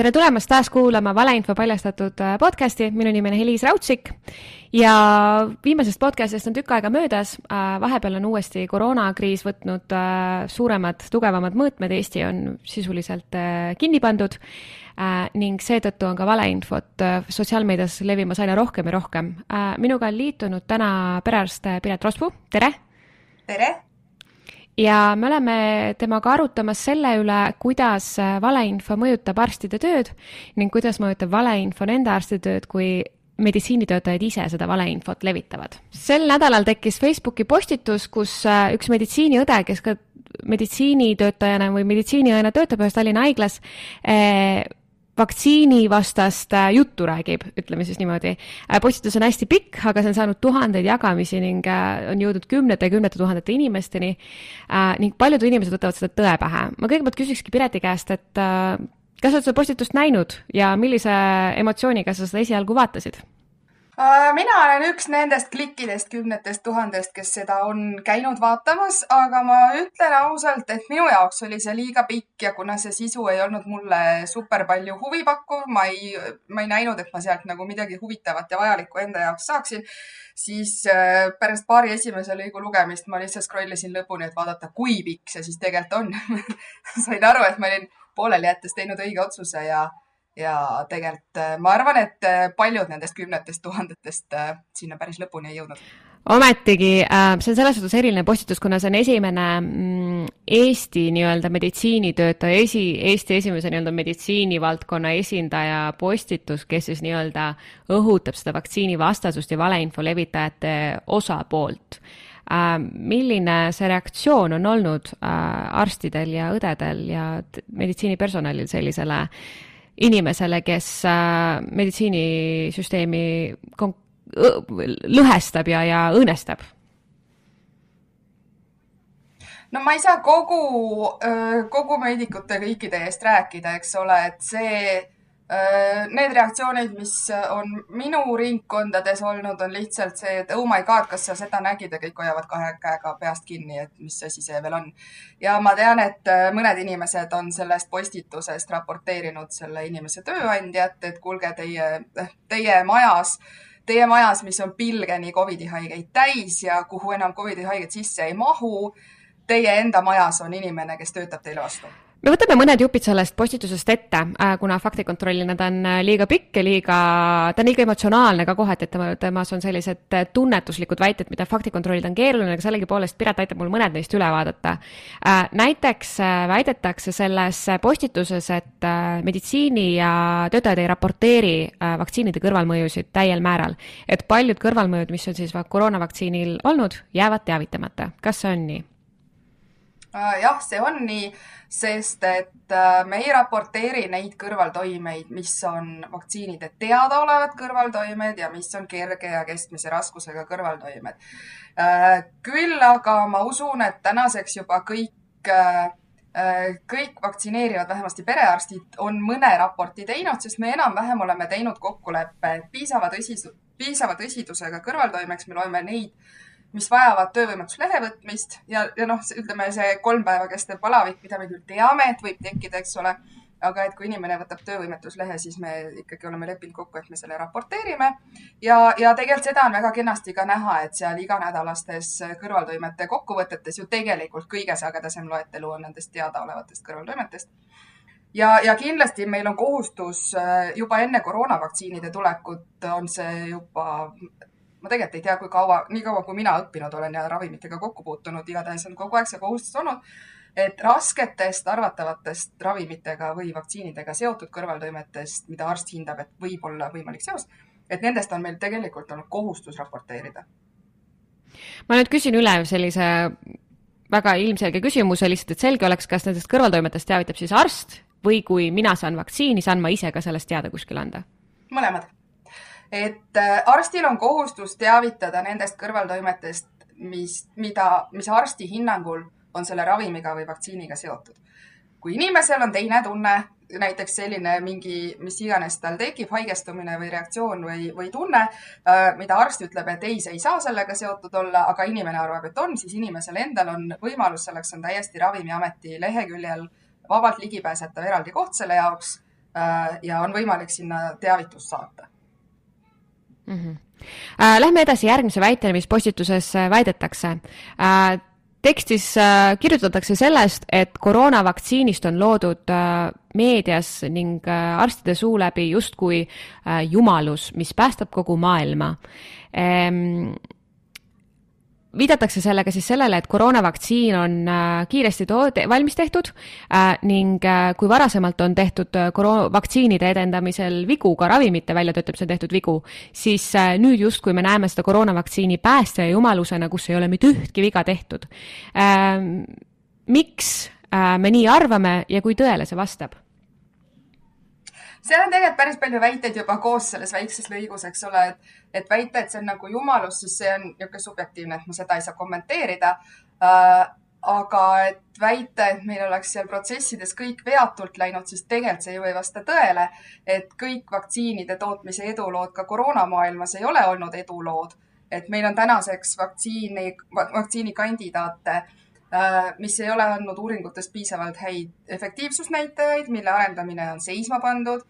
tere tulemast taas kuulama Valeinfo paljastatud äh, podcasti, minu nimi on Heliis Raudsik ja viimasest podcastist on tükk aega möödas. Äh, vahepeal on uuesti koroonakriis võtnud äh, suuremad, tugevamad mõõtmed, Eesti on sisuliselt kinni pandud ning seetõttu on ka valeinfot sotsiaalmeedias levimas aina rohkem ja rohkem. minuga on liitunud täna perearst Piret Rospuu, tere! tere! Ja me oleme temaga arutamas selle üle, kuidas valeinfo mõjutab arstide tööd ning kuidas mõjutab valeinfo nende arstide tööd, kui meditsiinitöötajad ise seda valeinfot levitavad. sel nädalal tekkis Facebooki postitus, kus äh, üks meditsiiniõde, kes ka meditsiinitöötajana või meditsiiniõena töötab ühes Tallinna haiglas eh,, vaktsiinivastast äh, juttu räägib, ütleme siis niimoodi. Äh, postitus on hästi pikk, aga see on saanud tuhandeid jagamisi ning äh, on jõudnud kümnete ja kümnete tuhandete inimesteni ning paljud inimesed võtavad seda tõe pähe. ma kõigepealt küsikski Pireti käest, et kas sa oled seda postitust näinud ja millise emotsiooniga sa seda esialgu vaatasid? Äh, mina olen üks nendest klikkidest kümnetest tuhandest, kes seda on käinud vaatamas, aga ma ütlen ausalt, et minu jaoks oli see liiga pikk ja kuna see sisu ei olnud mulle super palju huvi pakkuv, ma ei, ma ei näinud, et ma sealt nagu midagi huvitavat ja vajalikku enda jaoks saaksin, siis äh, pärast paari esimese lõigu lugemist ma lihtsalt scroll isin lõpuni, et vaadata, kui pikk see siis tegelikult on. Sain aru, et ma olin pooleli jättes teinud õige otsuse ja ja tegelikult äh, ma arvan, et äh, paljud nendest kümnetest tuhandetest äh, sinna päris lõpuni ei jõudnud. ometigi äh, see on selles suhtes eriline postitus, kuna see on esimene mm, Eesti nii-öelda meditsiinitöötaja, esi, Eesti esimese nii-öelda meditsiinivaldkonna esindaja postitus, kes siis nii-öelda õhutab seda vaktsiinivastasust ja valeinfo levitajate osapoolt äh, milline see reaktsioon on olnud äh, arstidel ja õdedel ja meditsiinipersonalil sellisele inimesele, kes äh, meditsiinisüsteemi lõhestab ja, ja õõnestab? no ma ei saa kogu, kogu meedikute kõikide eest rääkida, eks ole, et see need reaktsioonid, mis on minu ringkondades olnud, on lihtsalt see, et oh my god, kas sa seda nägid ja kõik hoiavad kahe käega peast kinni, et mis asi see veel on. ja ma tean, et äh, mõned inimesed on sellest postitusest raporteerinud selle inimese tööandjat, et kuulge, teie, eh, teie majas teie majas, mis on pilgeni Covidi haigeid täis ja kuhu enam Covidi haiged sisse ei mahu. Teie enda majas on inimene, kes töötab teile vastu me võtame mõned jupid sellest postitusest ette, äh, kuna faktikontrollina ta on äh, liiga pikk ja liiga, ta on liiga emotsionaalne ka kohati, et tema, temas on sellised äh, tunnetuslikud väited, mida faktikontrollida on keeruline, aga sellegipoolest Piret aitab mul mõned neist üle vaadata. näiteks väidetakse selles postituses, et meditsiini ja töötajad ei raporteeri vaktsiinide kõrvalmõjusid täiel määral. et paljud kõrvalmõjud, mis on siis koroonavaktsiinil olnud, jäävad teavitamata. kas see on nii? Jah, see on nii sest et äh, me ei raporteeri neid kõrvaltoimeid, mis on vaktsiinide teadaolevad kõrvaltoimed ja mis on kerge ja keskmise raskusega kõrvaltoimed. Äh, küll aga ma usun, et tänaseks juba kõik äh, kõik vaktsineerivad, vähemasti perearstid, on mõne raporti teinud, sest me enam-vähem oleme teinud kokkuleppe, piisava tõsisus, piisava tõsidusega kõrvaltoimeks me loeme neid mis vajavad töövõimetuslehe võtmist ja, ja noh, ütleme see kolm päeva kestev palavik, mida me küll teame, et võib tekkida, eks ole. aga et kui inimene võtab töövõimetuslehe, siis me ikkagi oleme leppinud kokku, et me selle raporteerime. ja, ja tegelikult seda on väga kenasti ka näha, et seal iganädalastes kõrvaltoimete kokkuvõtetes ju tegelikult kõige sagedasem loetelu on nendest teadaolevatest kõrvaltoimetest ja, ja kindlasti meil on kohustus juba enne koroonavaktsiinide tulekut on see juba ma tegelikult ei tea, kui kaua, nii kaua kui mina õppinud olen ja ravimitega kokku puutunud, igatahes on kogu aeg see kohustus olnud, et rasketest arvatavatest ravimitega või vaktsiinidega seotud kõrvaltoimetest, mida arst hindab, et võib olla võimalik seos, et nendest on meil tegelikult olnud kohustus raporteerida. ma nüüd küsin üle sellise väga ilmselge küsimuse lihtsalt, et selge oleks, kas nendest kõrvaltoimetest teavitab siis arst või kui mina saan vaktsiini, saan ma ise ka sellest teada kuskile anda? mõlemad et äh, arstil on kohustus teavitada nendest kõrvaltoimetest, mis, mida, mis arsti hinnangul on selle ravimiga või vaktsiiniga seotud. kui inimesel on teine tunne, näiteks selline mingi, mis iganes tal tekib, haigestumine või reaktsioon või, või tunne, äh, mida arst ütleb, et ei, see ei saa sellega seotud olla, aga inimene arvab, et on, siis inimesel endal on võimalus, selleks on täiesti Ravimiameti leheküljel vabalt ligipääsetav eraldi koht selle jaoks ja on võimalik sinna teavitust saata mm. -hmm. Lähme edasi järgmise väiteni, mis postituses väidetakse tekstis äh, kirjutatakse sellest, et koroonavaktsiinist on loodud äh, meedias ning äh, arstide suu läbi justkui jumalus, mis päästab kogu maailma ehm, viidatakse sellega siis sellele, et koroonavaktsiin on äh, kiiresti toode, valmis tehtud äh, ning äh, kui varasemalt on tehtud koroona, vaktsiinide edendamisel vigu, ka ravimite väljatöötamisel tehtud vigu, siis nüüd justkui me näeme seda koroonavaktsiini päästja ja jumalusena, kus ei ole mitte ühtki viga tehtud. Ähm, miks me nii arvame ja kui tõele see vastab? Seal on tegelikult päris palju väiteid juba koos selles väikses lõigus, eks ole, et, et väita, et see on nagu jumalus, siis see on niisugune subjektiivne, et ma seda ei saa kommenteerida äh,. aga et väita, et meil oleks seal protsessides kõik veatult läinud, siis tegelikult see ju ei vasta tõele. et kõik vaktsiinide tootmise edulood ka koroonamaailmas ei ole olnud edulood. et meil on tänaseks vaktsiini, vaktsiinikandidaate äh, mis ei ole andnud uuringutes piisavalt häid efektiivsusnäitajaid, mille arendamine on seisma pandud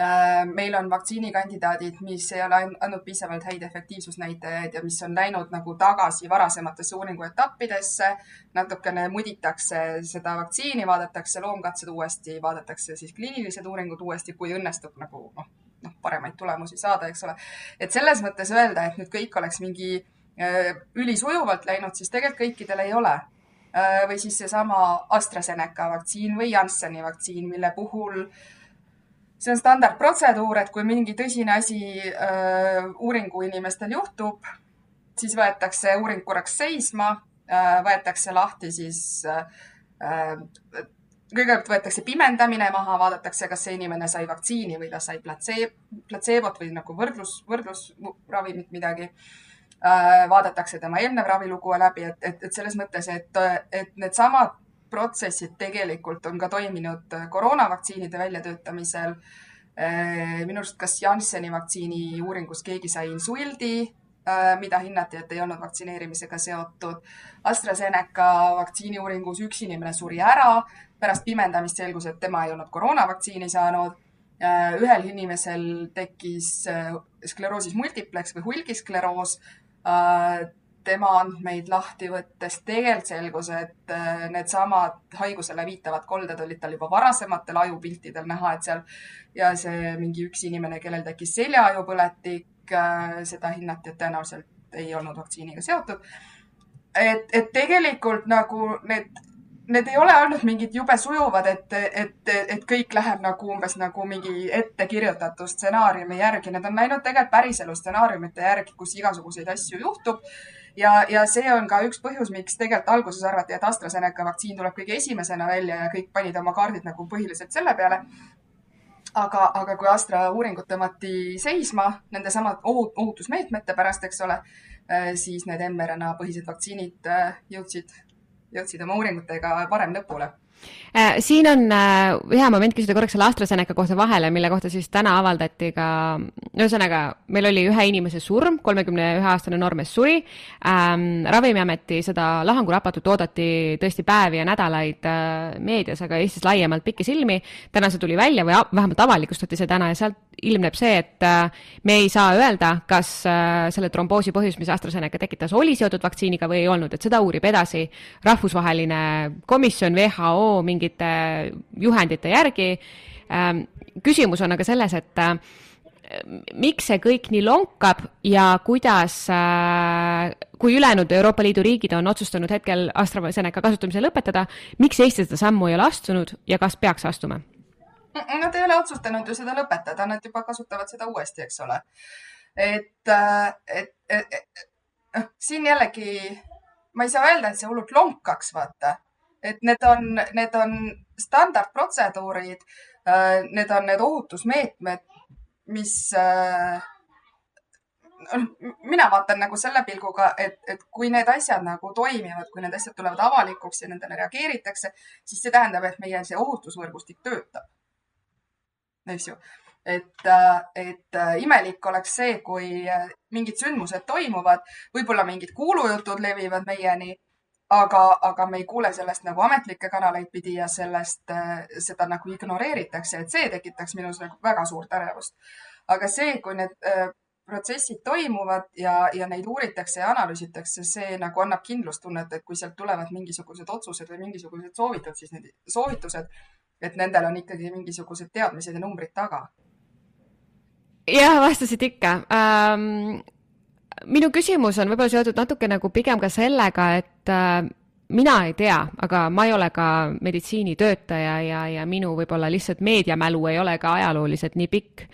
Äh, meil on vaktsiinikandidaadid, mis ei ole andnud piisavalt häid efektiivsusnäitajaid ja mis on läinud nagu tagasi varasematesse uuringuetappidesse. natukene muditakse seda vaktsiini, vaadatakse loomkatsed uuesti, vaadatakse siis kliinilised uuringud uuesti, kui õnnestub nagu noh, noh, paremaid tulemusi saada, eks ole. et selles mõttes öelda, et nüüd kõik oleks mingi äh, ülisujuvalt läinud, siis tegelikult kõikidel ei ole äh, või siis seesama AstraZeneca vaktsiin või Jansseni vaktsiin, mille puhul äh, see on standardprotseduur, et kui mingi tõsine asi äh, uuringu inimestel juhtub, siis võetakse uuring korraks seisma äh,, võetakse lahti siis äh, äh kõigepealt võetakse pimendamine maha, vaadatakse, kas see inimene sai vaktsiini või ta sai platseeb, platseebot või nagu võrdlus, võrdlusravimit midagi äh,. Vaadatakse tema eelnev ravilugu läbi, et, et, et selles mõttes, et, et needsamad protsessid tegelikult on ka toiminud äh, koroonavaktsiinide väljatöötamisel. Äh, minu arust, kas Jansseni vaktsiini uuringus keegi sai insuldi, äh, mida hinnati, et ei olnud vaktsineerimisega seotud. AstraZeneca vaktsiini uuringus üks inimene suri ära, pärast pimendamist selgus, et tema ei olnud koroonavaktsiini saanud. ühel inimesel tekkis skleroosis multiplex või hulgiskleroos tema andmeid lahti võttes tegelikult selgus, et äh, needsamad haigusele viitavad kolded olid tal juba varasematel ajupiltidel näha, et seal ja see mingi üks inimene, kellel tekkis seljaajupõletik, äh, seda hinnati, et tõenäoliselt ei olnud vaktsiiniga seotud. et, et tegelikult nagu need, need ei ole olnud mingid jube sujuvad, et, et, et kõik läheb nagu umbes nagu mingi ettekirjutatud stsenaariumi järgi, need on läinud tegelikult päriselu stsenaariumite järgi, kus igasuguseid asju juhtub ja, ja see on ka üks põhjus, miks tegelikult alguses arvati, et AstraZeneca vaktsiin tuleb kõige esimesena välja ja kõik panid oma kaardid nagu põhiliselt selle peale. aga, aga kui Astra uuringud tõmmati seisma nende samad ohutusmeetmete pärast, eks ole, eh, siis need mRNA põhised vaktsiinid eh, jõudsid, jõudsid oma uuringutega varem lõpule siin on äh, hea moment küsida korraks selle AstraZeneca kohta vahele, mille kohta siis täna avaldati ka, ühesõnaga, meil oli ühe inimese surm, kolmekümne ühe aastane noormees suri ähm,. ravimiameti seda lahanguraportit oodati tõesti päevi ja nädalaid äh, meedias, aga Eestis laiemalt pikisilmi. täna see tuli välja või vähemalt avalikustati see täna ja sealt ilmneb see, et äh, me ei saa öelda, kas äh, selle tromboosi põhjus, mis AstraZeneca tekitas, oli seotud vaktsiiniga või ei olnud, et seda uurib edasi rahvusvaheline komisjon, WHO mingite juhendite järgi. Ähm, küsimus on aga selles, et äh, miks see kõik nii lonkab ja kuidas, kui ülejäänud Euroopa Liidu riigid on otsustanud hetkel AstraZeneca kasutamise lõpetada, miks Eesti seda sammu ei ole astunud ja kas peaks astuma? Nad ei ole otsustanud ju seda lõpetada, nad juba kasutavad seda uuesti, eks ole. et, äh, et, et, et noh, siin jällegi ma ei saa öelda, et see hullult lonkaks, vaata. Et need on, need on standardprotseduurid, äh, need on need ohutusmeetmed, mis äh, mina vaatan nagu selle pilguga, et, et kui need asjad nagu toimivad, kui need asjad tulevad avalikuks ja nendele reageeritakse, siis see tähendab, et meie see ohutusvõrgustik töötab eks ju. et, äh, et imelik oleks see, kui mingid sündmused toimuvad, võib-olla mingid kuulujutud levivad meieni, aga, aga me ei kuule sellest nagu ametlikke kanaleid pidi ja sellest, seda nagu ignoreeritakse, et see tekitaks minus nagu väga suurt ärevust. aga see, kui need protsessid toimuvad ja, ja neid uuritakse ja analüüsitakse, see nagu annab kindlustunnet, et kui sealt tulevad mingisugused otsused või mingisugused soovitud, siis need soovitused, et nendel on ikkagi mingisugused teadmised ja numbrid taga. jah, vastasid ikka ähm,. Minu küsimus on võib-olla seotud natuke nagu pigem ka sellega, et äh, mina ei tea, aga ma ei ole ka meditsiinitöötaja ja, ja minu võib-olla lihtsalt meediamälu ei ole ka ajalooliselt nii pikk.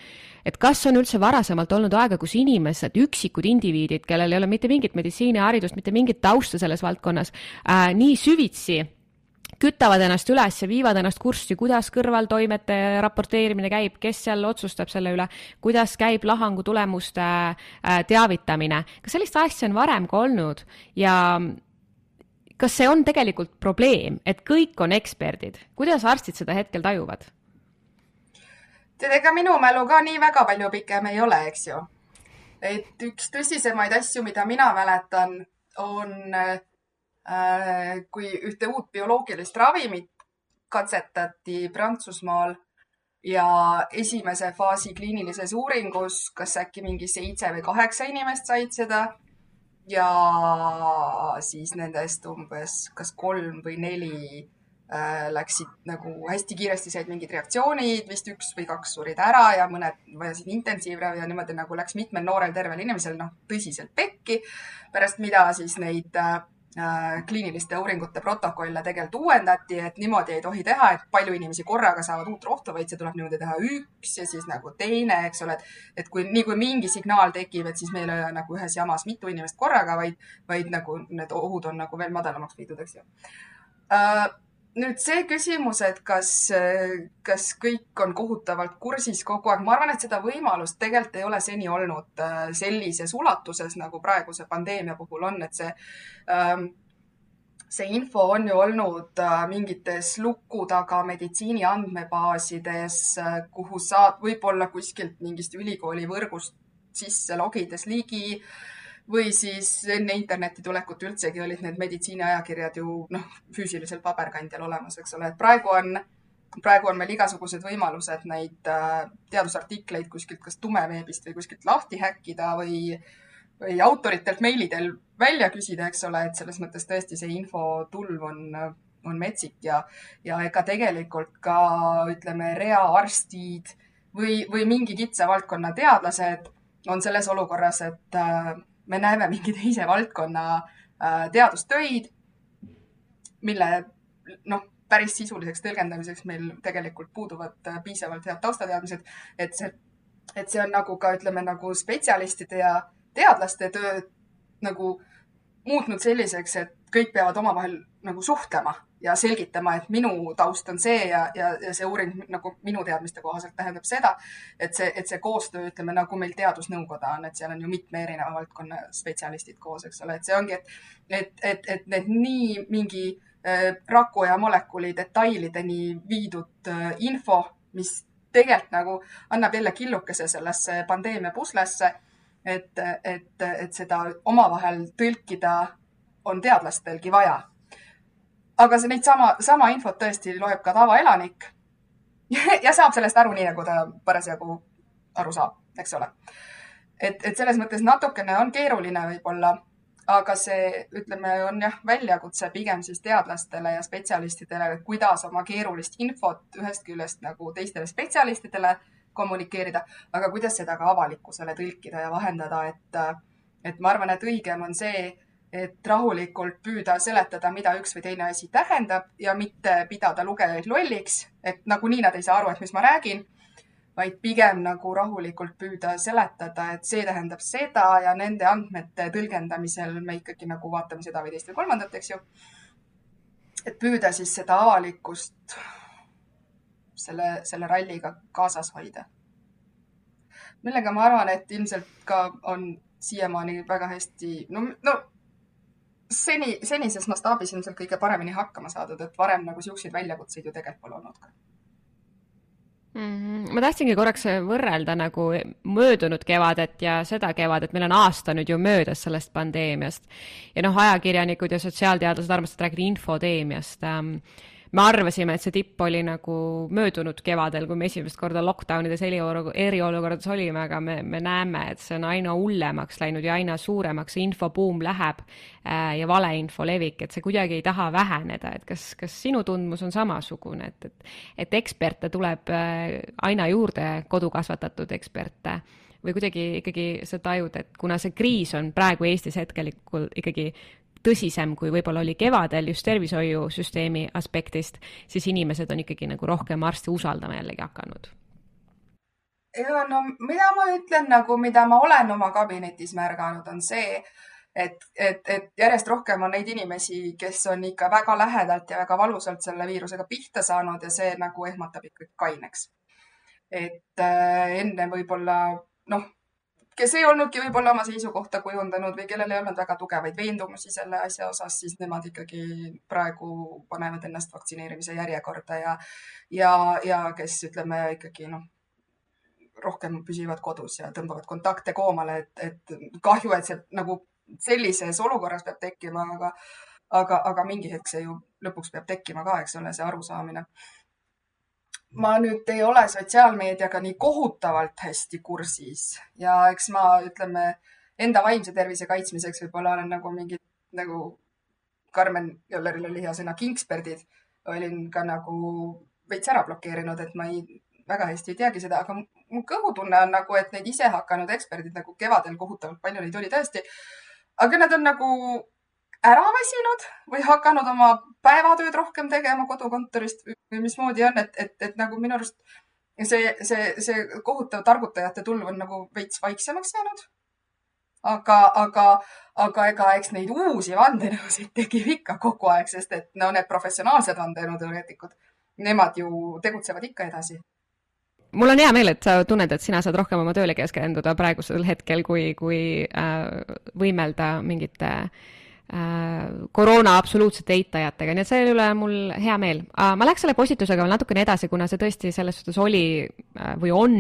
Et kas on üldse varasemalt olnud aega, kus inimesed, üksikud indiviidid, kellel ei ole mitte mingit meditsiiniharidust, mitte mingit tausta selles valdkonnas äh,, nii süvitsi kütavad ennast üles ja viivad ennast kurssi, kuidas kõrvaltoimete raporteerimine käib, kes seal otsustab selle üle, kuidas käib lahangu tulemuste äh, teavitamine. kas sellist asja on varem ka olnud ja kas see on tegelikult probleem, et kõik on eksperdid, kuidas arstid seda hetkel tajuvad? tead, ega minu mälu ka nii väga palju pikem ei ole, eks ju. et üks tõsisemaid asju, mida mina mäletan, on äh, kui ühte uut bioloogilist ravimit katsetati Prantsusmaal ja esimese faasi kliinilises uuringus, kas äkki mingi seitse või kaheksa inimest said seda ja siis nendest umbes kas kolm või neli Äh, läksid nagu hästi kiiresti said mingid reaktsioonid, vist üks või kaks surid ära ja mõned vajasid intensiivravi ja niimoodi nagu läks mitmel noorel tervel inimesel noh, tõsiselt pekki. pärast mida siis neid äh, kliiniliste uuringute protokolle tegelikult uuendati, et niimoodi ei tohi teha, et palju inimesi korraga saavad uut rohtu, vaid see tuleb niimoodi teha üks ja siis nagu teine, eks ole, et, et kui nii kui mingi signaal tekib, et siis meil ei ole nagu ühes jamas mitu inimest korraga, vaid, vaid nagu need ohud on nagu veel madalamaks viidud, eks ju. Uh, nüüd see küsimus, et kas, kas kõik on kohutavalt kursis kogu aeg, ma arvan, et seda võimalust tegelikult ei ole seni olnud äh, sellises ulatuses, nagu praeguse pandeemia puhul on, et see ähm, see info on ju olnud äh, mingites luku taga meditsiini andmebaasides, äh, kuhu saab võib-olla kuskilt mingist ülikooli võrgust sisse logides ligi äh, või siis enne interneti tulekut üldsegi olid need meditsiiniajakirjad ju noh, füüsilisel paberkandjal olemas, eks ole, et praegu on, praegu on meil igasugused võimalused neid äh, teadusartikleid kuskilt kas tumeveebist või kuskilt lahti häkkida või, või autoritelt meili teel välja küsida, eks ole, et selles mõttes tõesti see infotulv on, on metsik ja, ja ega tegelikult ka ütleme, reaarstid või, või mingi kitsa valdkonna teadlased on selles olukorras, et äh, me näeme mingi teise valdkonna äh, teadustöid, mille noh, päris sisuliseks tõlgendamiseks meil tegelikult puuduvad äh, piisavalt head taustateadmised, et see, et see on nagu ka ütleme nagu spetsialistide ja teadlaste töö nagu muutnud selliseks, et kõik peavad omavahel nagu suhtlema ja selgitama, et minu taust on see ja, ja, ja see uuring nagu minu teadmiste kohaselt tähendab seda, et see, et see koostöö, ütleme nagu meil teadusnõukoda on, et seal on ju mitme erineva valdkonna spetsialistid koos, eks ole, et see ongi, et, et, et, et need nii mingi äh, raku ja molekuli detailideni viidud äh, info, mis tegelikult nagu annab jälle killukese sellesse pandeemia puslesse, et, et, et seda omavahel tõlkida on teadlastelgi vaja aga see neid sama, sama infot tõesti loeb ka tavaelanik ja saab sellest aru nii, nagu ta parasjagu aru saab, eks ole. et, et selles mõttes natukene on keeruline võib-olla, aga see, ütleme, on jah, väljakutse pigem siis teadlastele ja spetsialistidele, kuidas oma keerulist infot ühest küljest nagu teistele spetsialistidele kommunikeerida, aga kuidas seda ka avalikkusele tõlkida ja vahendada, et, et ma arvan, et õigem on see, et rahulikult püüda seletada, mida üks või teine asi tähendab ja mitte pidada lugejaid lolliks, et nagunii nad ei saa aru, et mis ma räägin, vaid pigem nagu rahulikult püüda seletada, et see tähendab seda ja nende andmete tõlgendamisel me ikkagi nagu vaatame seda või teist või kolmandat, eks ju. et püüda siis seda avalikkust selle, selle ralliga kaasas hoida. millega ma arvan, et ilmselt ka on siiamaani väga hästi, no, no seni, senises mastaabis ilmselt kõige paremini hakkama saadud, et varem nagu siukseid väljakutseid ju tegelikult pole olnud ka mm. -hmm. ma tahtsingi korraks võrrelda nagu möödunud kevadet ja seda kevadet, meil on aasta nüüd ju möödas sellest pandeemiast. ja noh, ajakirjanikud ja sotsiaalteadlased armastavad rääkida infodeemiast ähm, me arvasime, et see tipp oli nagu möödunud kevadel, kui me esimest korda lockdown ides eriolukordades olime, aga me, me näeme, et see on aina hullemaks läinud ja aina suuremaks. See infobuum läheb äh, ja valeinfo levik, et see kuidagi ei taha väheneda, et kas, kas sinu tundmus on samasugune, et, et, et eksperte tuleb äh, aina juurde, kodukasvatatud eksperte? Või kuidagi ikkagi sa tajud, et kuna see kriis on praegu Eestis hetkel ikkagi tõsisem, kui võib-olla oli kevadel just tervishoiusüsteemi aspektist, siis inimesed on ikkagi nagu rohkem arste usaldama jällegi hakanud. ja no mida ma ütlen nagu, mida ma olen oma kabinetis märganud, on see, et, et, et järjest rohkem on neid inimesi, kes on ikka väga lähedalt ja väga valusalt selle viirusega pihta saanud ja see nagu ehmatab ikkagi kaineks. et äh, enne võib-olla noh, kes ei olnudki võib-olla oma seisukohta kujundanud või kellel ei olnud väga tugevaid veendumusi selle asja osas, siis nemad ikkagi praegu panevad ennast vaktsineerimise järjekorda ja, ja, ja kes ütleme ikkagi noh, rohkem püsivad kodus ja tõmbavad kontakte koomale, et, et kahju, et see nagu sellises olukorras peab tekkima, aga, aga, aga mingi hetk see ju lõpuks peab tekkima ka, eks ole, see arusaamine ma nüüd ei ole sotsiaalmeediaga nii kohutavalt hästi kursis ja eks ma, ütleme, enda vaimse tervise kaitsmiseks võib-olla olen nagu mingid nagu Karmen Jolleril oli hea sõna, kingsperdid, olin ka nagu veits ära blokeerinud, et ma ei, väga hästi ei teagi seda, aga mu kõhutunne on nagu, et neid ise hakanud eksperdid nagu kevadel kohutavalt palju neid oli tõesti. aga nad on nagu ära väsinud või hakanud oma päevatööd rohkem tegema kodukontorist või mismoodi on, et, et, et nagu minu arust see, see, see kohutav targutajate tulv on nagu veits vaiksemaks jäänud. aga, aga, aga ega eks neid uusi vandenõusid tekib ikka kogu aeg, sest et no need professionaalsed vandenõuteoreetikud, nemad ju tegutsevad ikka edasi mul on hea meel, et sa tunned, et sina saad rohkem oma tööle keskenduda praegusel hetkel, kui, kui äh, võimelda mingite äh, koroona absoluutsete eitajatega, nii et selle üle on mul hea meel. ma läheks selle postitusega veel natukene edasi, kuna see tõesti selles suhtes oli äh, või on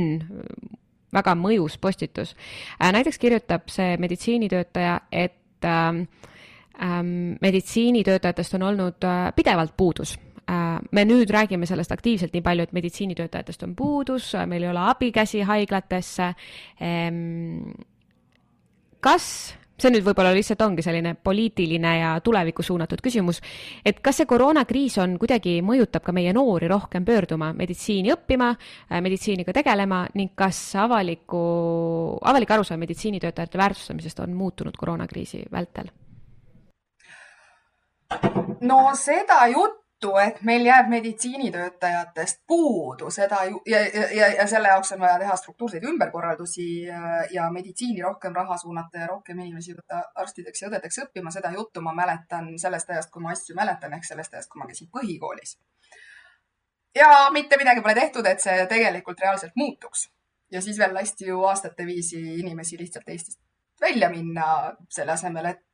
väga mõjus postitus. Äh, näiteks kirjutab see meditsiinitöötaja, et ähm, ähm, meditsiinitöötajatest on olnud pidevalt puudus me nüüd räägime sellest aktiivselt nii palju, et meditsiinitöötajatest on puudus, meil ei ole abikäsi haiglatesse. Kas see nüüd võib-olla lihtsalt ongi selline poliitiline ja tulevikku suunatud küsimus, et kas see koroonakriis on kuidagi, mõjutab ka meie noori rohkem pöörduma meditsiini õppima, äh, meditsiiniga tegelema ning kas avaliku, avalik arusaam meditsiinitöötajate väärtustamisest on muutunud koroonakriisi vältel? no seda juttu et meil jääb meditsiinitöötajatest puudu, seda ju ja, ja, ja selle jaoks on vaja teha struktuurseid ümberkorraldusi ja, ja meditsiini rohkem raha suunata ja rohkem inimesi võtta arstideks ja õdedeks õppima. seda juttu ma mäletan sellest ajast, kui ma asju mäletan, ehk sellest ajast, kui ma käisin põhikoolis. ja mitte midagi pole tehtud, et see tegelikult reaalselt muutuks. ja siis veel lasti ju aastate viisi inimesi lihtsalt Eestist välja minna, selle asemel, et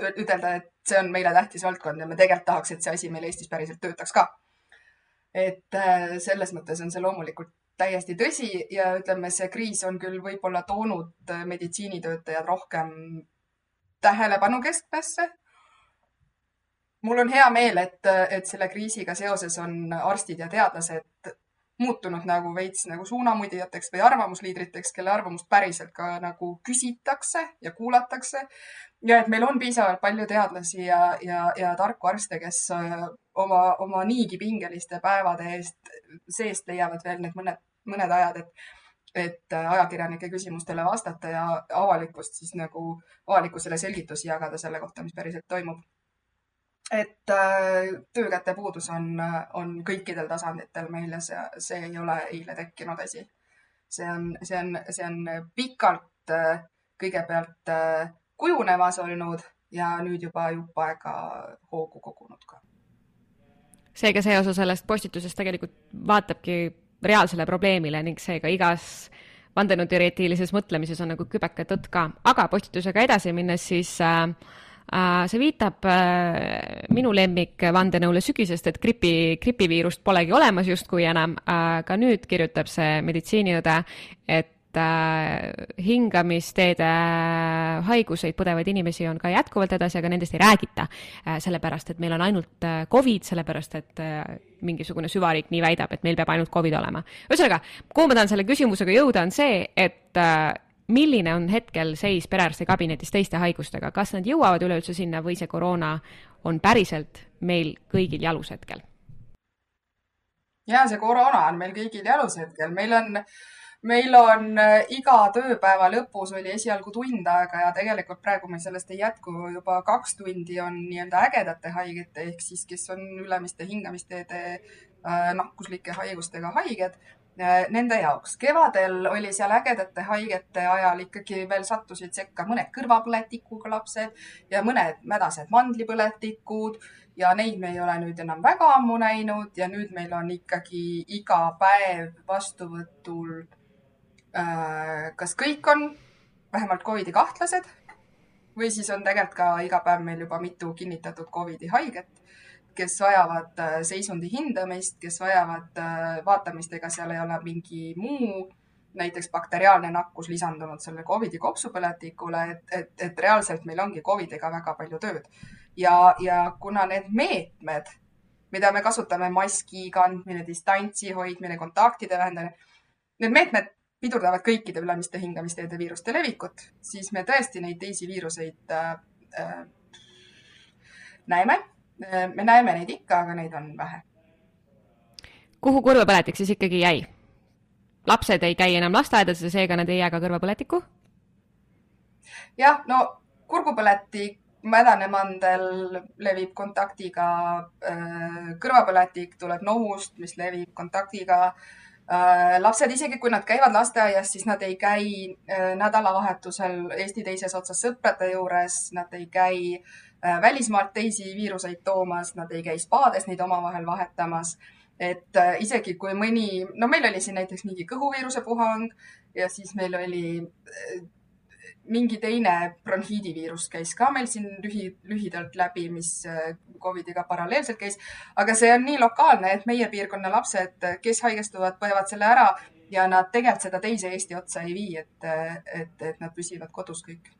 ütelda, et see on meile tähtis valdkond ja me tegelikult tahaks, et see asi meil Eestis päriselt töötaks ka. et äh, selles mõttes on see loomulikult täiesti tõsi ja ütleme, see kriis on küll võib-olla toonud äh, meditsiinitöötajad rohkem tähelepanu keskmesse. mul on hea meel, et, et selle kriisiga seoses on arstid ja teadlased muutunud nagu veits nagu suunamudijateks või arvamusliidriteks, kelle arvamust päriselt ka nagu küsitakse ja kuulatakse ja et meil on piisavalt palju teadlasi ja, ja, ja tarku arste, kes äh, oma, oma niigi pingeliste päevade eest, seest leiavad veel need mõned, mõned ajad, et, et äh, ajakirjanike küsimustele vastata ja avalikkust siis nagu, avalikkusele selgitusi jagada selle kohta, mis päriselt toimub. Et äh, töökäte puudus on, on kõikidel tasanditel meil ja see, see ei ole eile tekkinud asi. see on, see on, see on pikalt äh, kõigepealt äh, kujunemas olnud ja nüüd juba jupp aega hoogu kogunud ka. seega see osa sellest postitusest tegelikult vaatabki reaalsele probleemile ning seega igas vandenõuteoreetilises mõtlemises on nagu kübeke tõtt ka, aga postitusega edasi minnes siis Äh, see viitab äh, minu lemmik vandenõule sügisest, et gripi, gripiviirust polegi olemas justkui enam. ka nüüd kirjutab see meditsiiniõde, et hingamisteede haiguseid põdevaid inimesi on ka jätkuvalt edasi, aga nendest ei räägita. sellepärast, et meil on ainult Covid, sellepärast et mingisugune süvariik nii väidab, et meil peab ainult Covid olema. ühesõnaga, kuhu ma tahan selle küsimusega jõuda, on see, et milline on hetkel seis perearsti kabinetis teiste haigustega, kas nad jõuavad üleüldse sinna või see koroona on päriselt meil kõigil jalus hetkel? ja see koroona on meil kõigil jalus hetkel, meil on, meil on äh, iga tööpäeva lõpus oli esialgu tund aega ja tegelikult praegu meil sellest ei jätku, juba kaks tundi on nii-öelda ägedate haigete ehk siis, kes on ülemiste hingamisteede äh, nakkuslike haigustega haiged nende jaoks. kevadel oli seal ägedate haigete ajal ikkagi veel sattusid sekka mõned kõrvapõletikuga lapsed ja mõned mädased mandlipõletikud ja neid me ei ole nüüd enam väga ammu näinud ja nüüd meil on ikkagi iga päev vastuvõtul äh,. kas kõik on vähemalt Covidi kahtlased või siis on tegelikult ka iga päev meil juba mitu kinnitatud Covidi haiget kes vajavad äh, seisundi hindamist, kes vajavad äh, vaatamist, ega seal ei ole mingi muu, näiteks bakteriaalne nakkus lisandunud selle Covidi kopsupõletikule, et, et, et reaalselt meil ongi Covidiga väga palju tööd. ja, ja kuna need meetmed, mida me kasutame, maski kandmine, distantsi hoidmine, kontaktide vähendamine, need meetmed pidurdavad kõikide ülemiste hingamisteede viiruste levikut, siis me tõesti neid teisi viiruseid äh, äh, näeme me näeme neid ikka, aga neid on vähe. kuhu kõrvapõletik siis ikkagi jäi? lapsed ei käi enam lasteaedades ja seega nad ei jää ka kõrvapõletikku? jah, no kurgupõletik, mädanemandel levib kontaktiga, äh, kõrvapõletik tuleb nohust, mis levib kontaktiga äh, lapsed, isegi kui nad käivad lasteaias, siis nad ei käi äh, nädalavahetusel Eesti teises otsas sõprade juures, nad ei käi Äh, välismaalt teisi viiruseid toomas, nad ei käi spaades neid omavahel vahetamas. et äh, isegi kui mõni, no meil oli siin näiteks mingi kõhuviiruse puhang ja siis meil oli äh, mingi teine bronhiidiviirus käis ka meil siin lühi, lühidalt läbi, mis Covidiga paralleelselt käis. aga see on nii lokaalne, et meie piirkonna lapsed, kes haigestuvad, põevad selle ära ja nad tegelikult seda teise Eesti otsa ei vii, et, et, et nad püsivad kodus kõik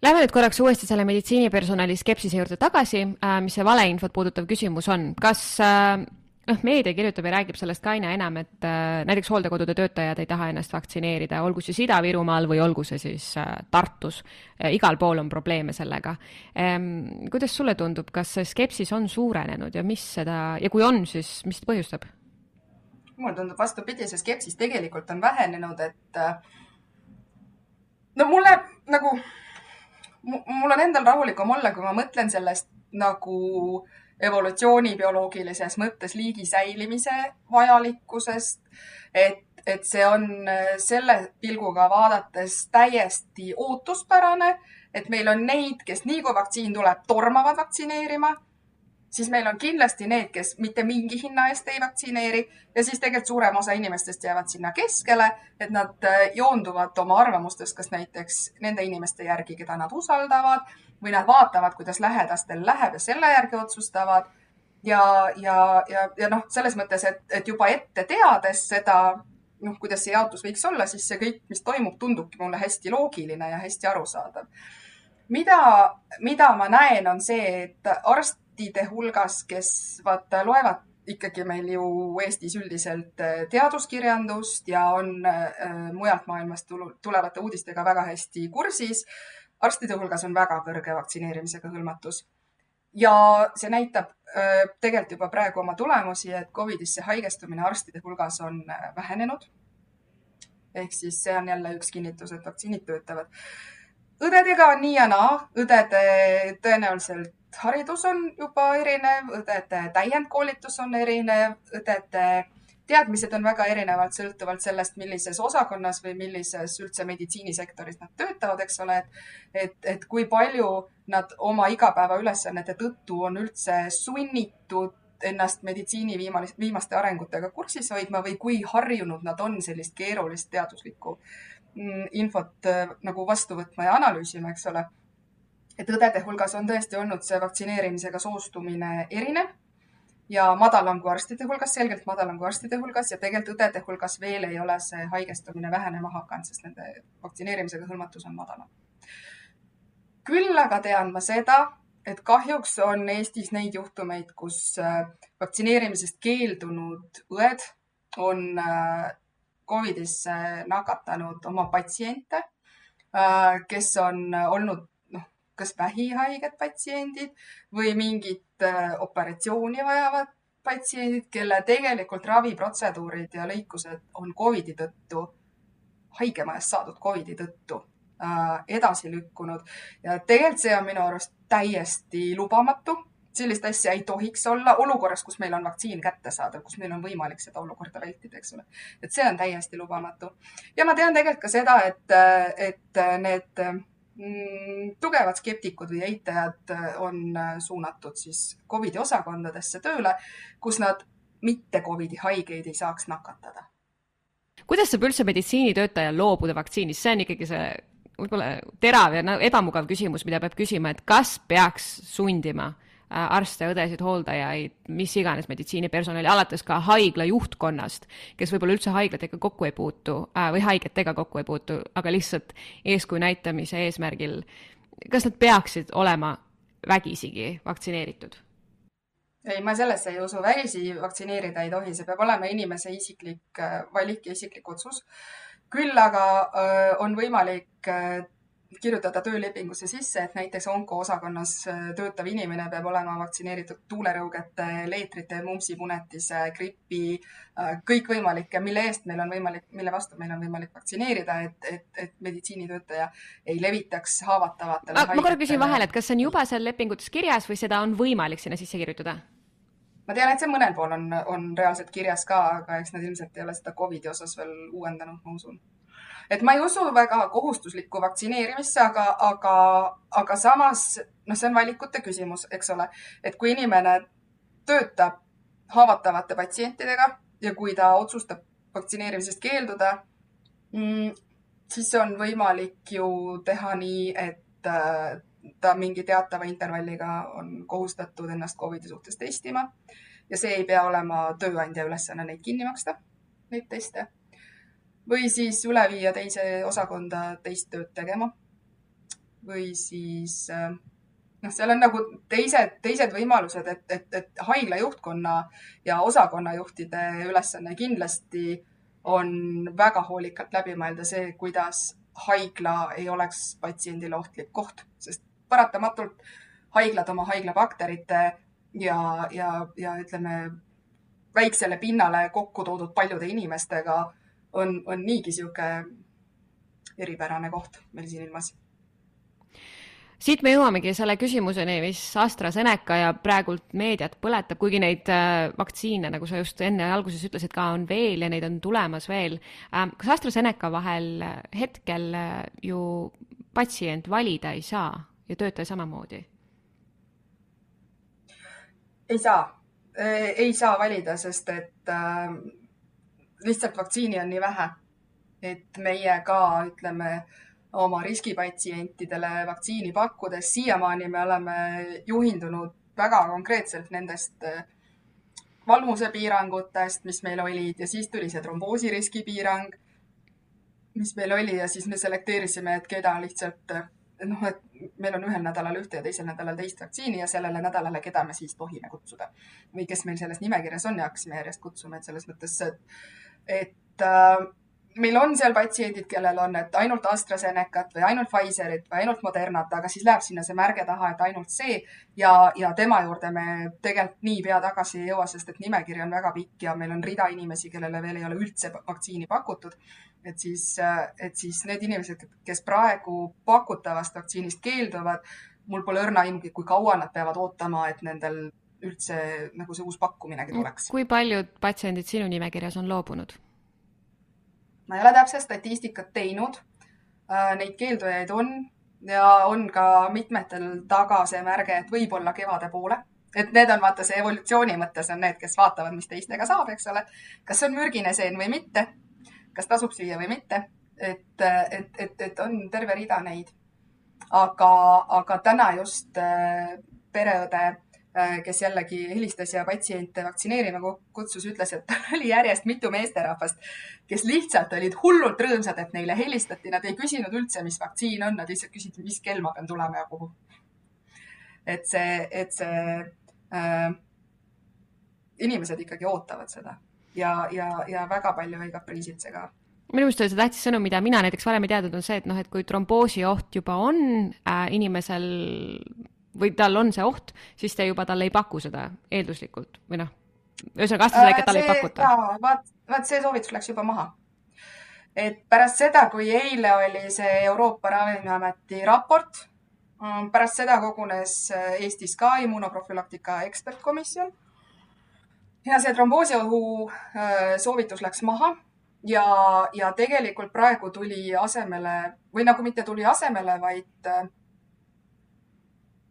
Lähme nüüd korraks uuesti selle meditsiinipersonali skepsise juurde tagasi, äh, mis see valeinfot puudutav küsimus on. kas äh, noh, meedia kirjutab ja räägib sellest ka aina enam, et äh, näiteks hooldekodude töötajad ei taha ennast vaktsineerida, olgu siis Ida-Virumaal või olgu see siis Tartus, igal pool on probleeme sellega. Ähm, kuidas sulle tundub, kas see skepsis on suurenenud ja mis seda ja kui on, siis mis seda põhjustab? mulle tundub vastupidi, see skepsis tegelikult on vähenenud, et no mulle nagu mul on endal rahulikum olla, kui ma mõtlen sellest nagu evolutsiooni bioloogilises mõttes liigi säilimise vajalikkusest. et, et see on äh, selle pilguga vaadates täiesti ootuspärane, et meil on neid, kes nii kui vaktsiin tuleb, tormavad vaktsineerima siis meil on kindlasti need, kes mitte mingi hinna eest ei vaktsineeri ja siis tegelikult suurem osa inimestest jäävad sinna keskele, et nad äh, joonduvad oma arvamustest, kas näiteks nende inimeste järgi, keda nad usaldavad või nad vaatavad, kuidas lähedastel läheb ja selle järgi otsustavad. ja, ja, ja, ja noh, selles mõttes, et, et juba ette teades seda, noh, kuidas see jaotus võiks olla, siis see kõik, mis toimub, tundubki mulle hästi loogiline ja hästi arusaadav mida, mida ma näen, on see, et arst arstide hulgas, kes vaata loevad ikkagi meil ju Eestis üldiselt äh, teaduskirjandust ja on äh, mujalt maailmast tulevate uudistega väga hästi kursis. arstide hulgas on väga kõrge vaktsineerimisega hõlmatus. ja see näitab äh, tegelikult juba praegu oma tulemusi, et Covidisse haigestumine arstide hulgas on vähenenud. ehk siis see on jälle üks kinnitus, et vaktsiinid töötavad. õdedega on nii ja naa, õdede tõenäoliselt haridus on juba erinev, õdede täiendkoolitus on erinev, õdede teadmised on väga erinevad sõltuvalt sellest, millises osakonnas või millises üldse meditsiinisektoris nad töötavad, eks ole, et, et, et kui palju nad oma igapäevaülesannete tõttu on üldse sunnitud ennast meditsiini viimalist, viimaste arengutega kursis hoidma või kui harjunud nad on sellist keerulist teaduslikku mm, infot nagu vastu võtma ja analüüsima, eks ole et õdede hulgas on tõesti olnud see vaktsineerimisega soostumine erinev ja madalam kui arstide hulgas, selgelt madalam kui arstide hulgas ja tegelikult õdede hulgas veel ei ole see haigestumine vähenema hakanud, sest nende vaktsineerimisega hõlmatus on madalam. küll aga tean ma seda, et kahjuks on Eestis neid juhtumeid, kus äh, vaktsineerimisest keeldunud õed on äh, Covidisse nakatanud oma patsiente, äh, kes on olnud kas vähihaiged patsiendid või mingit äh, operatsiooni vajavad patsiendid, kelle tegelikult raviprotseduurid ja lõikused on Covidi tõttu, haigemajas saadud Covidi tõttu äh, edasi lükkunud ja tegelikult see on minu arust täiesti lubamatu sellist asja ei tohiks olla olukorras, kus meil on vaktsiin kättesaadav, kus meil on võimalik seda olukorda vältida, eks ole. et see on täiesti lubamatu. ja ma tean tegelikult ka seda, et, et need tugevad skeptikud või eitajad äh, on äh, suunatud siis Covidi osakondadesse tööle, kus nad mitte Covidi haigeid ei saaks nakatada. kuidas saab üldse meditsiinitöötajal loobuda vaktsiinist, see on ikkagi see võib-olla terav ja ebamugav küsimus, mida peab küsima, et kas peaks sundima arste, õdesid, hooldajaid, mis iganes meditsiinipersonali, alates ka haigla juhtkonnast, kes võib-olla üldse haiglatega kokku ei puutu äh, või haigetega kokku ei puutu, aga lihtsalt eeskuju näitamise eesmärgil. kas nad peaksid olema vägisigi vaktsineeritud? ei, ma sellesse ei usu, vägisi vaktsineerida ei tohi, see peab olema inimese isiklik äh, valik ja isiklik otsus. küll aga on võimalik kirjutada töölepingusse sisse, et näiteks onkoosakonnas äh, töötav inimene peab olema vaktsineeritud tuulerõugete, leetrite, mumpsipunetise, gripi, äh, kõikvõimalikke, mille eest meil on võimalik, mille vastu meil on võimalik vaktsineerida, et, et, et meditsiinitöötaja ei levitaks haavatavatele. ma korra küsin vahele, et kas see on juba seal lepingutes kirjas või seda on võimalik sinna sisse kirjutada? ma tean, et see mõnel pool on, on reaalselt kirjas ka, aga eks nad ilmselt ei ole seda Covidi osas veel uuendanud, ma usun et ma ei usu väga kohustuslikku vaktsineerimisse, aga, aga, aga samas noh, see on valikute küsimus, eks ole, et kui inimene töötab haavatavate patsientidega ja kui ta otsustab vaktsineerimisest keelduda mm,, siis on võimalik ju teha nii, et äh, ta mingi teatava intervalliga on kohustatud ennast Covidi suhtes testima ja see ei pea olema tööandja ülesanne neid kinni maksta, neid teste või siis üle viia teise osakonda teist tööd tegema. või siis äh, noh, seal on nagu teised, teised võimalused, et, et, et haigla juhtkonna ja osakonnajuhtide ülesanne kindlasti on väga hoolikalt läbi mõelda see, kuidas haigla ei oleks patsiendile ohtlik koht, sest paratamatult haiglad oma haiglabakterite ja, ja, ja ütleme, väiksele pinnale kokku toodud paljude inimestega on, on niigi niisugune eripärane koht meil siin ilmas siit me jõuamegi selle küsimuseni, mis AstraZeneca ja praegult meediat põletab, kuigi neid äh, vaktsiine, nagu sa just enne alguses ütlesid, ka on veel ja neid on tulemas veel. Ähm, kas AstraZeneca vahel äh, hetkel äh, ju patsient valida ei saa ja töötaja samamoodi? ei saa, ei saa valida, sest et lihtsalt vaktsiini on nii vähe, et meie ka ütleme oma riskipatsientidele vaktsiini pakkudes, siiamaani me oleme juhindunud väga konkreetselt nendest äh, valmusepiirangutest, mis meil olid ja siis tuli see tromboosiriski piirang, mis meil oli ja siis me selekteerisime, et keda lihtsalt noh, et meil on ühel nädalal ühte ja teisel nädalal teist vaktsiini ja sellele nädalale, keda me siis tohime kutsuda. või kes meil selles nimekirjas on ja hakkasime järjest kutsuma, et selles mõttes, et et äh, meil on seal patsiendid, kellel on, et ainult AstraZenecat või ainult Pfizerit või ainult Modernat, aga siis läheb sinna see märge taha, et ainult see ja, ja tema juurde me tegelikult niipea tagasi ei jõua, sest et nimekiri on väga pikk ja meil on rida inimesi, kellele veel ei ole üldse vaktsiini pakutud. et siis, et siis need inimesed, kes praegu pakutavast vaktsiinist keelduvad, mul pole õrna aimugi, kui kaua nad peavad ootama, et nendel üldse nagu see uus pakkuminegi tuleks. kui paljud patsiendid sinu nimekirjas on loobunud? ma ei ole täpset statistikat teinud. Äh, neid keeldujaid on ja on ka mitmetel taga see märge, et võib-olla kevade poole. et need on vaata see evolutsiooni mõttes on need, kes vaatavad, mis teistega saab, eks ole. kas on mürgine seen või mitte, kas tasub süüa või mitte, et, et, et, et on terve rida neid aga, aga täna just äh, pereõde kes jällegi helistas ja patsiente vaktsineerima kutsus, ütles, et tal oli järjest mitu meesterahvast, kes lihtsalt olid hullult rõõmsad, et neile helistati, nad ei küsinud üldse, mis vaktsiin on, nad lihtsalt küsisid, mis kell ma pean tulema ja kuhu. et see, et see äh, inimesed ikkagi ootavad seda ja, ja, ja väga palju ei kapriisitse ka minu meelest oli see tähtis sõnum, mida mina näiteks varem ei teadnud, on see, et noh, et kui tromboosi oht juba on äh, inimesel või tal on see oht, siis te juba talle ei paku seda eelduslikult või noh, ühesõnaga AstraZenecat talle ei pakuta. vaat, vaat see soovitus läks juba maha. et pärast seda, kui eile oli see Euroopa Ravimiameti raport, mm, pärast seda kogunes äh, Eestis ka immunoprofülaktika ekspertkomisjon ja see tromboosiohu äh, soovitus läks maha ja, ja tegelikult praegu tuli asemele või nagu mitte tuli asemele, vaid äh,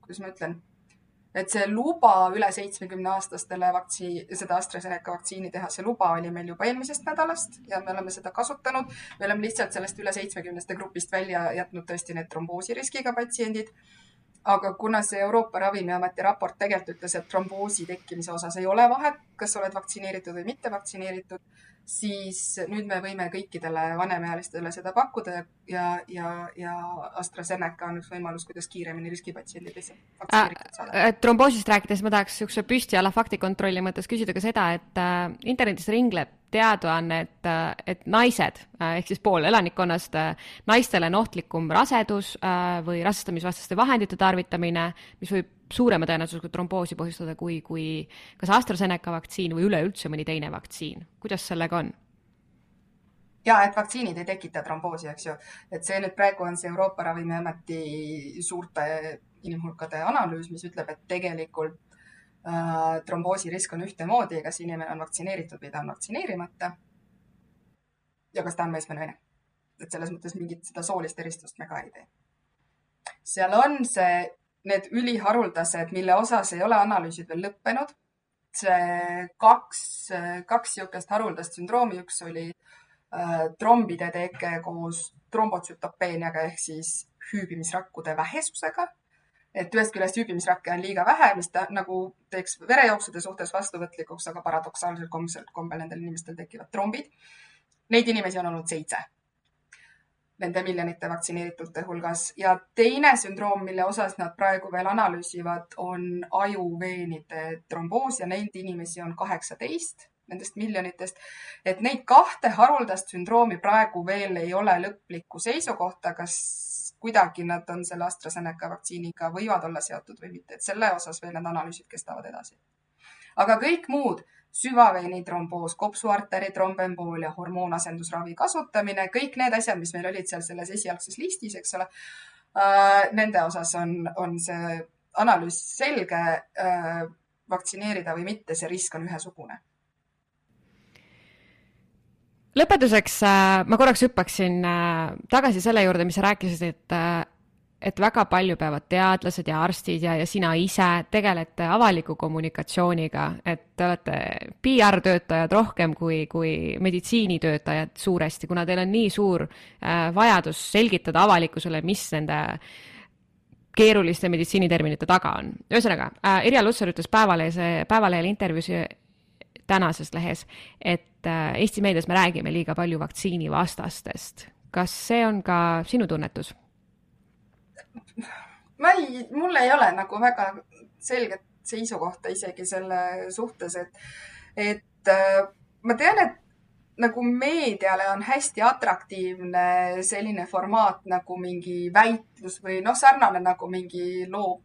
kuidas ma ütlen, et see luba üle seitsmekümne aastastele vaktsiin, seda AstraZeneca vaktsiini teha, see luba oli meil juba eelmisest nädalast ja me oleme seda kasutanud. me oleme lihtsalt sellest üle seitsmekümneste grupist välja jätnud tõesti need tromboosiriskiga patsiendid. Aga kuna see Euroopa Ravimiameti raport tegelikult ütles, et tromboosi tekkimise osas ei ole vahet, kas oled vaktsineeritud või mitte vaktsineeritud siis nüüd me võime kõikidele vanemaealistele seda pakkuda ja, ja, ja AstraZeneca on üks võimalus, kuidas kiiremini riskipatsiendid lihtsalt vaktsineeritud saada äh,. tromboosist rääkides ma tahaks niisuguse püstiala faktikontrolli mõttes küsida ka seda, et äh, internetis ringleb teadaanne, et, et naised ehk siis pool elanikkonnast naistele on ohtlikum rasedus äh, või rasestamisvastaste vahendite tarvitamine, mis võib suurema tõenäosusega tromboosi põhjustada kui, kui kas AstraZeneca vaktsiin või üleüldse mõni teine vaktsiin. kuidas sellega on? ja et vaktsiinid ei tekita tromboosi, eks ju, et see nüüd praegu on see Euroopa Ravimiameti suurte inimhulkade analüüs, mis ütleb, et tegelikult äh, tromboosi risk on ühtemoodi, kas inimene on vaktsineeritud või ta on vaktsineerimata. ja kas ta on mees või naine. et selles mõttes mingit seda soolist eristust me ka ei tee. seal on see need üliharuldased, mille osas ei ole analüüsid veel lõppenud. see kaks, kaks niisugust haruldast sündroomi, üks oli äh, trombide teke koos trombotsütopeeniaga ehk siis hüübimisrakkude vähesusega. Et ühest küljest hüübimisrakke on liiga vähe, mis ta nagu teeks verejooksude suhtes vastuvõtlikuks, aga paradoksaalsel kombel nendel inimestel tekivad trombid. Neid inimesi on olnud seitse nende miljonite vaktsineeritute hulgas ja teine sündroom, mille osas nad praegu veel analüüsivad, on ajuveenide tromboos ja neid inimesi on kaheksateist nendest miljonitest. et neid kahte haruldast sündroomi praegu veel ei ole lõplikku seisukohta, kas kuidagi nad on selle AstraZeneca vaktsiiniga, võivad olla seotud või mitte, et selle osas veel need analüüsid kestavad edasi. aga kõik muud süvaveenitromboos, kopsuarteri trombemboolia, hormoonasendusravi kasutamine, kõik need asjad, mis meil olid seal selles esialgses listis, eks ole äh,. Nende osas on, on see analüüs selge äh,. vaktsineerida või mitte, see risk on ühesugune lõpetuseks äh, ma korraks hüppaksin äh, tagasi selle juurde, mis sa rääkisid, et äh, et väga palju peavad teadlased ja arstid ja, ja sina ise tegelete avaliku kommunikatsiooniga, et te olete PR-töötajad rohkem kui, kui meditsiinitöötajad suuresti, kuna teil on nii suur vajadus selgitada avalikkusele, mis nende keeruliste meditsiiniterminite taga on. ühesõnaga Irja Lutsar ütles Päevalehes, Päevalehel intervjuus tänases lehes, et äh, Eesti meedias me räägime liiga palju vaktsiinivastastest. kas see on ka sinu tunnetus? ma ei, mul ei ole nagu väga selget seisukohta isegi selle suhtes, et, et äh, ma tean, et nagu meediale on hästi atraktiivne selline formaat nagu mingi väitlus või noh, sarnane nagu mingi loo,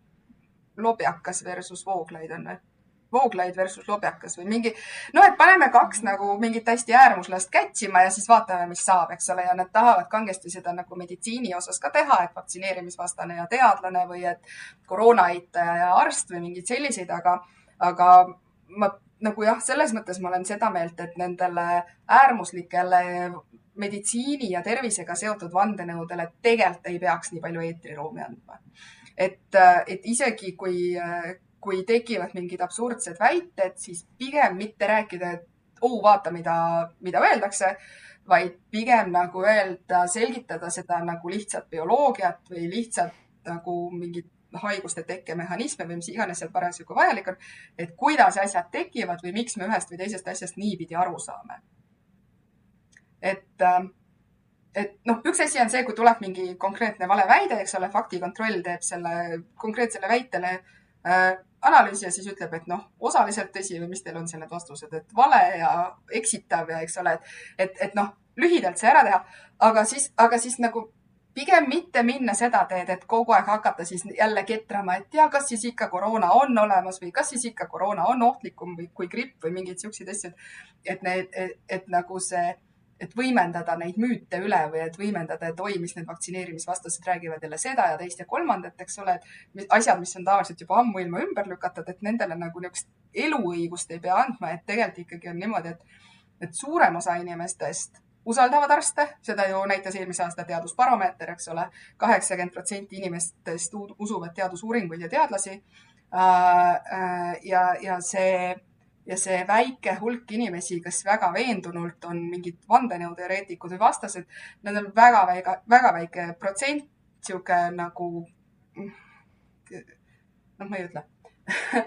lobjakas versus Vooglaid on või Vooglaid versus Lobjakas või mingi, noh, et paneme kaks nagu mingit hästi äärmuslast kätsima ja siis vaatame, mis saab, eks ole, ja nad tahavad kangesti seda nagu meditsiini osas ka teha, et vaktsineerimisvastane ja teadlane või et koroona eitaja ja arst või mingeid selliseid, aga, aga ma nagu jah, selles mõttes ma olen seda meelt, et nendele äärmuslikele meditsiini ja tervisega seotud vandenõudele tegelikult ei peaks nii palju eetriruumi andma. et, et isegi kui, kui tekivad mingid absurdsed väited, siis pigem mitte rääkida, et oo, vaata, mida, mida öeldakse, vaid pigem nagu öelda, selgitada seda nagu lihtsat bioloogiat või lihtsalt nagu mingit haiguste tekkemehhanisme või mis iganes seal parasjagu vajalik on, et kuidas asjad tekivad või miks me ühest või teisest asjast niipidi aru saame. et, äh, et noh, üks asi on see, kui tuleb mingi konkreetne valeväide, eks ole, faktikontroll teeb selle konkreetsele väitele äh, analüüsi ja siis ütleb, et noh, osaliselt tõsi või mis teil on seal need vastused, et vale ja eksitav ja eks ole, et, et, et noh, lühidalt see ära teha, aga siis, aga siis nagu pigem mitte minna seda teed, et kogu aeg hakata siis jälle ketrama, et ja kas siis ikka koroona on olemas või kas siis ikka koroona on ohtlikum või kui gripp või mingeid siukseid asju. et need, et nagu see, et võimendada neid müüte üle või et võimendada, et oi, mis need vaktsineerimisvastased räägivad jälle seda ja teist ja kolmandat, eks ole, et asjad, mis on tavaliselt juba ammuilma ümber lükatud, et nendele nagu niisugust eluõigust ei pea andma, et tegelikult ikkagi on niimoodi, et, et suurem osa inimestest usaldavad arste, seda ju näitas eelmise aasta teadusbaromeeter, eks ole. kaheksakümmend protsenti inimestest usuvad teadusuuringuid ja teadlasi. Äh, äh, ja, ja see, ja see väike hulk inimesi, kes väga veendunult on mingid vandenõuteoreetikud või vastased, nad on väga väike, väga väike protsent, sihuke nagu, noh, ma ei ütle.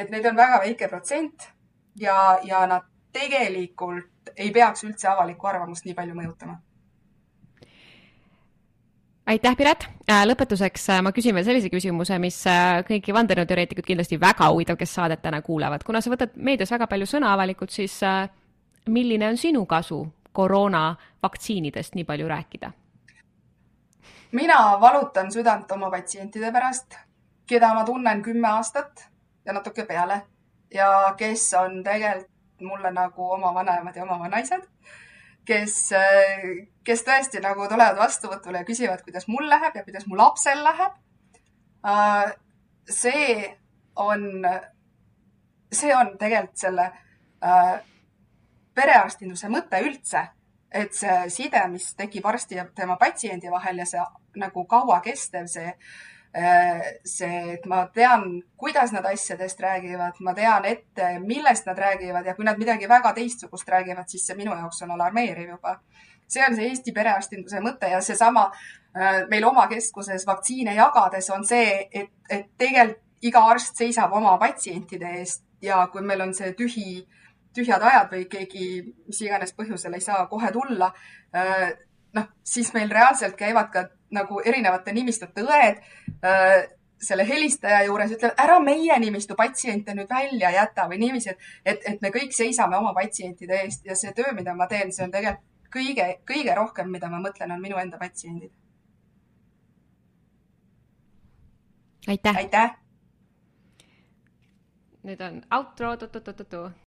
Et neid on väga väike protsent ja, ja nad tegelikult ei peaks üldse avalikku arvamust nii palju mõjutama aitäh, Piret. Äh, lõpetuseks äh, ma küsin veel sellise küsimuse, mis äh, kõiki vandenõuteoreetikuid kindlasti väga huvitav, kes saadet täna kuulavad. kuna sa võtad meedias väga palju sõna avalikult, siis milline on sinu kasu koroonavaktsiinidest nii palju rääkida? mina valutan südant oma patsientide pärast, keda ma tunnen kümme aastat ja natuke peale ja kes on tegelikult mulle nagu oma vanemad ja oma vanaisad, kes, kes tõesti nagu tulevad vastuvõtule ja küsivad, kuidas mul läheb ja kuidas mu lapsel läheb. see on, see on tegelikult selle perearstinduse mõte üldse, et see side, mis tekib arsti ja tema patsiendi vahel ja see nagu kauakestev, see Äh, see, et ma tean, kuidas nad asjadest räägivad, ma tean ette, millest nad räägivad ja kui nad midagi väga teistsugust räägivad, siis see minu jaoks on alarmeeriv juba. see on see Eesti perearstinduse mõte ja seesama äh, meil oma keskuses vaktsiine jagades on see, et, et tegelikult iga arst seisab oma patsientide eest ja kui meil on see tühi, tühjad ajad või keegi mis iganes põhjusel ei saa kohe tulla, äh, noh, siis meil reaalselt käivad ka nagu erinevate nimistute õed äh, selle helistaja juures ütlevad, ära meie nimistu patsiente nüüd välja jäta või niiviisi, et, et, et me kõik seisame oma patsientide eest ja see töö, mida ma teen, see on tegelikult kõige, kõige rohkem, mida ma mõtlen, on minu enda patsiendid. aitäh. aitäh. nüüd on outro, tu-tu-tu-tu-tu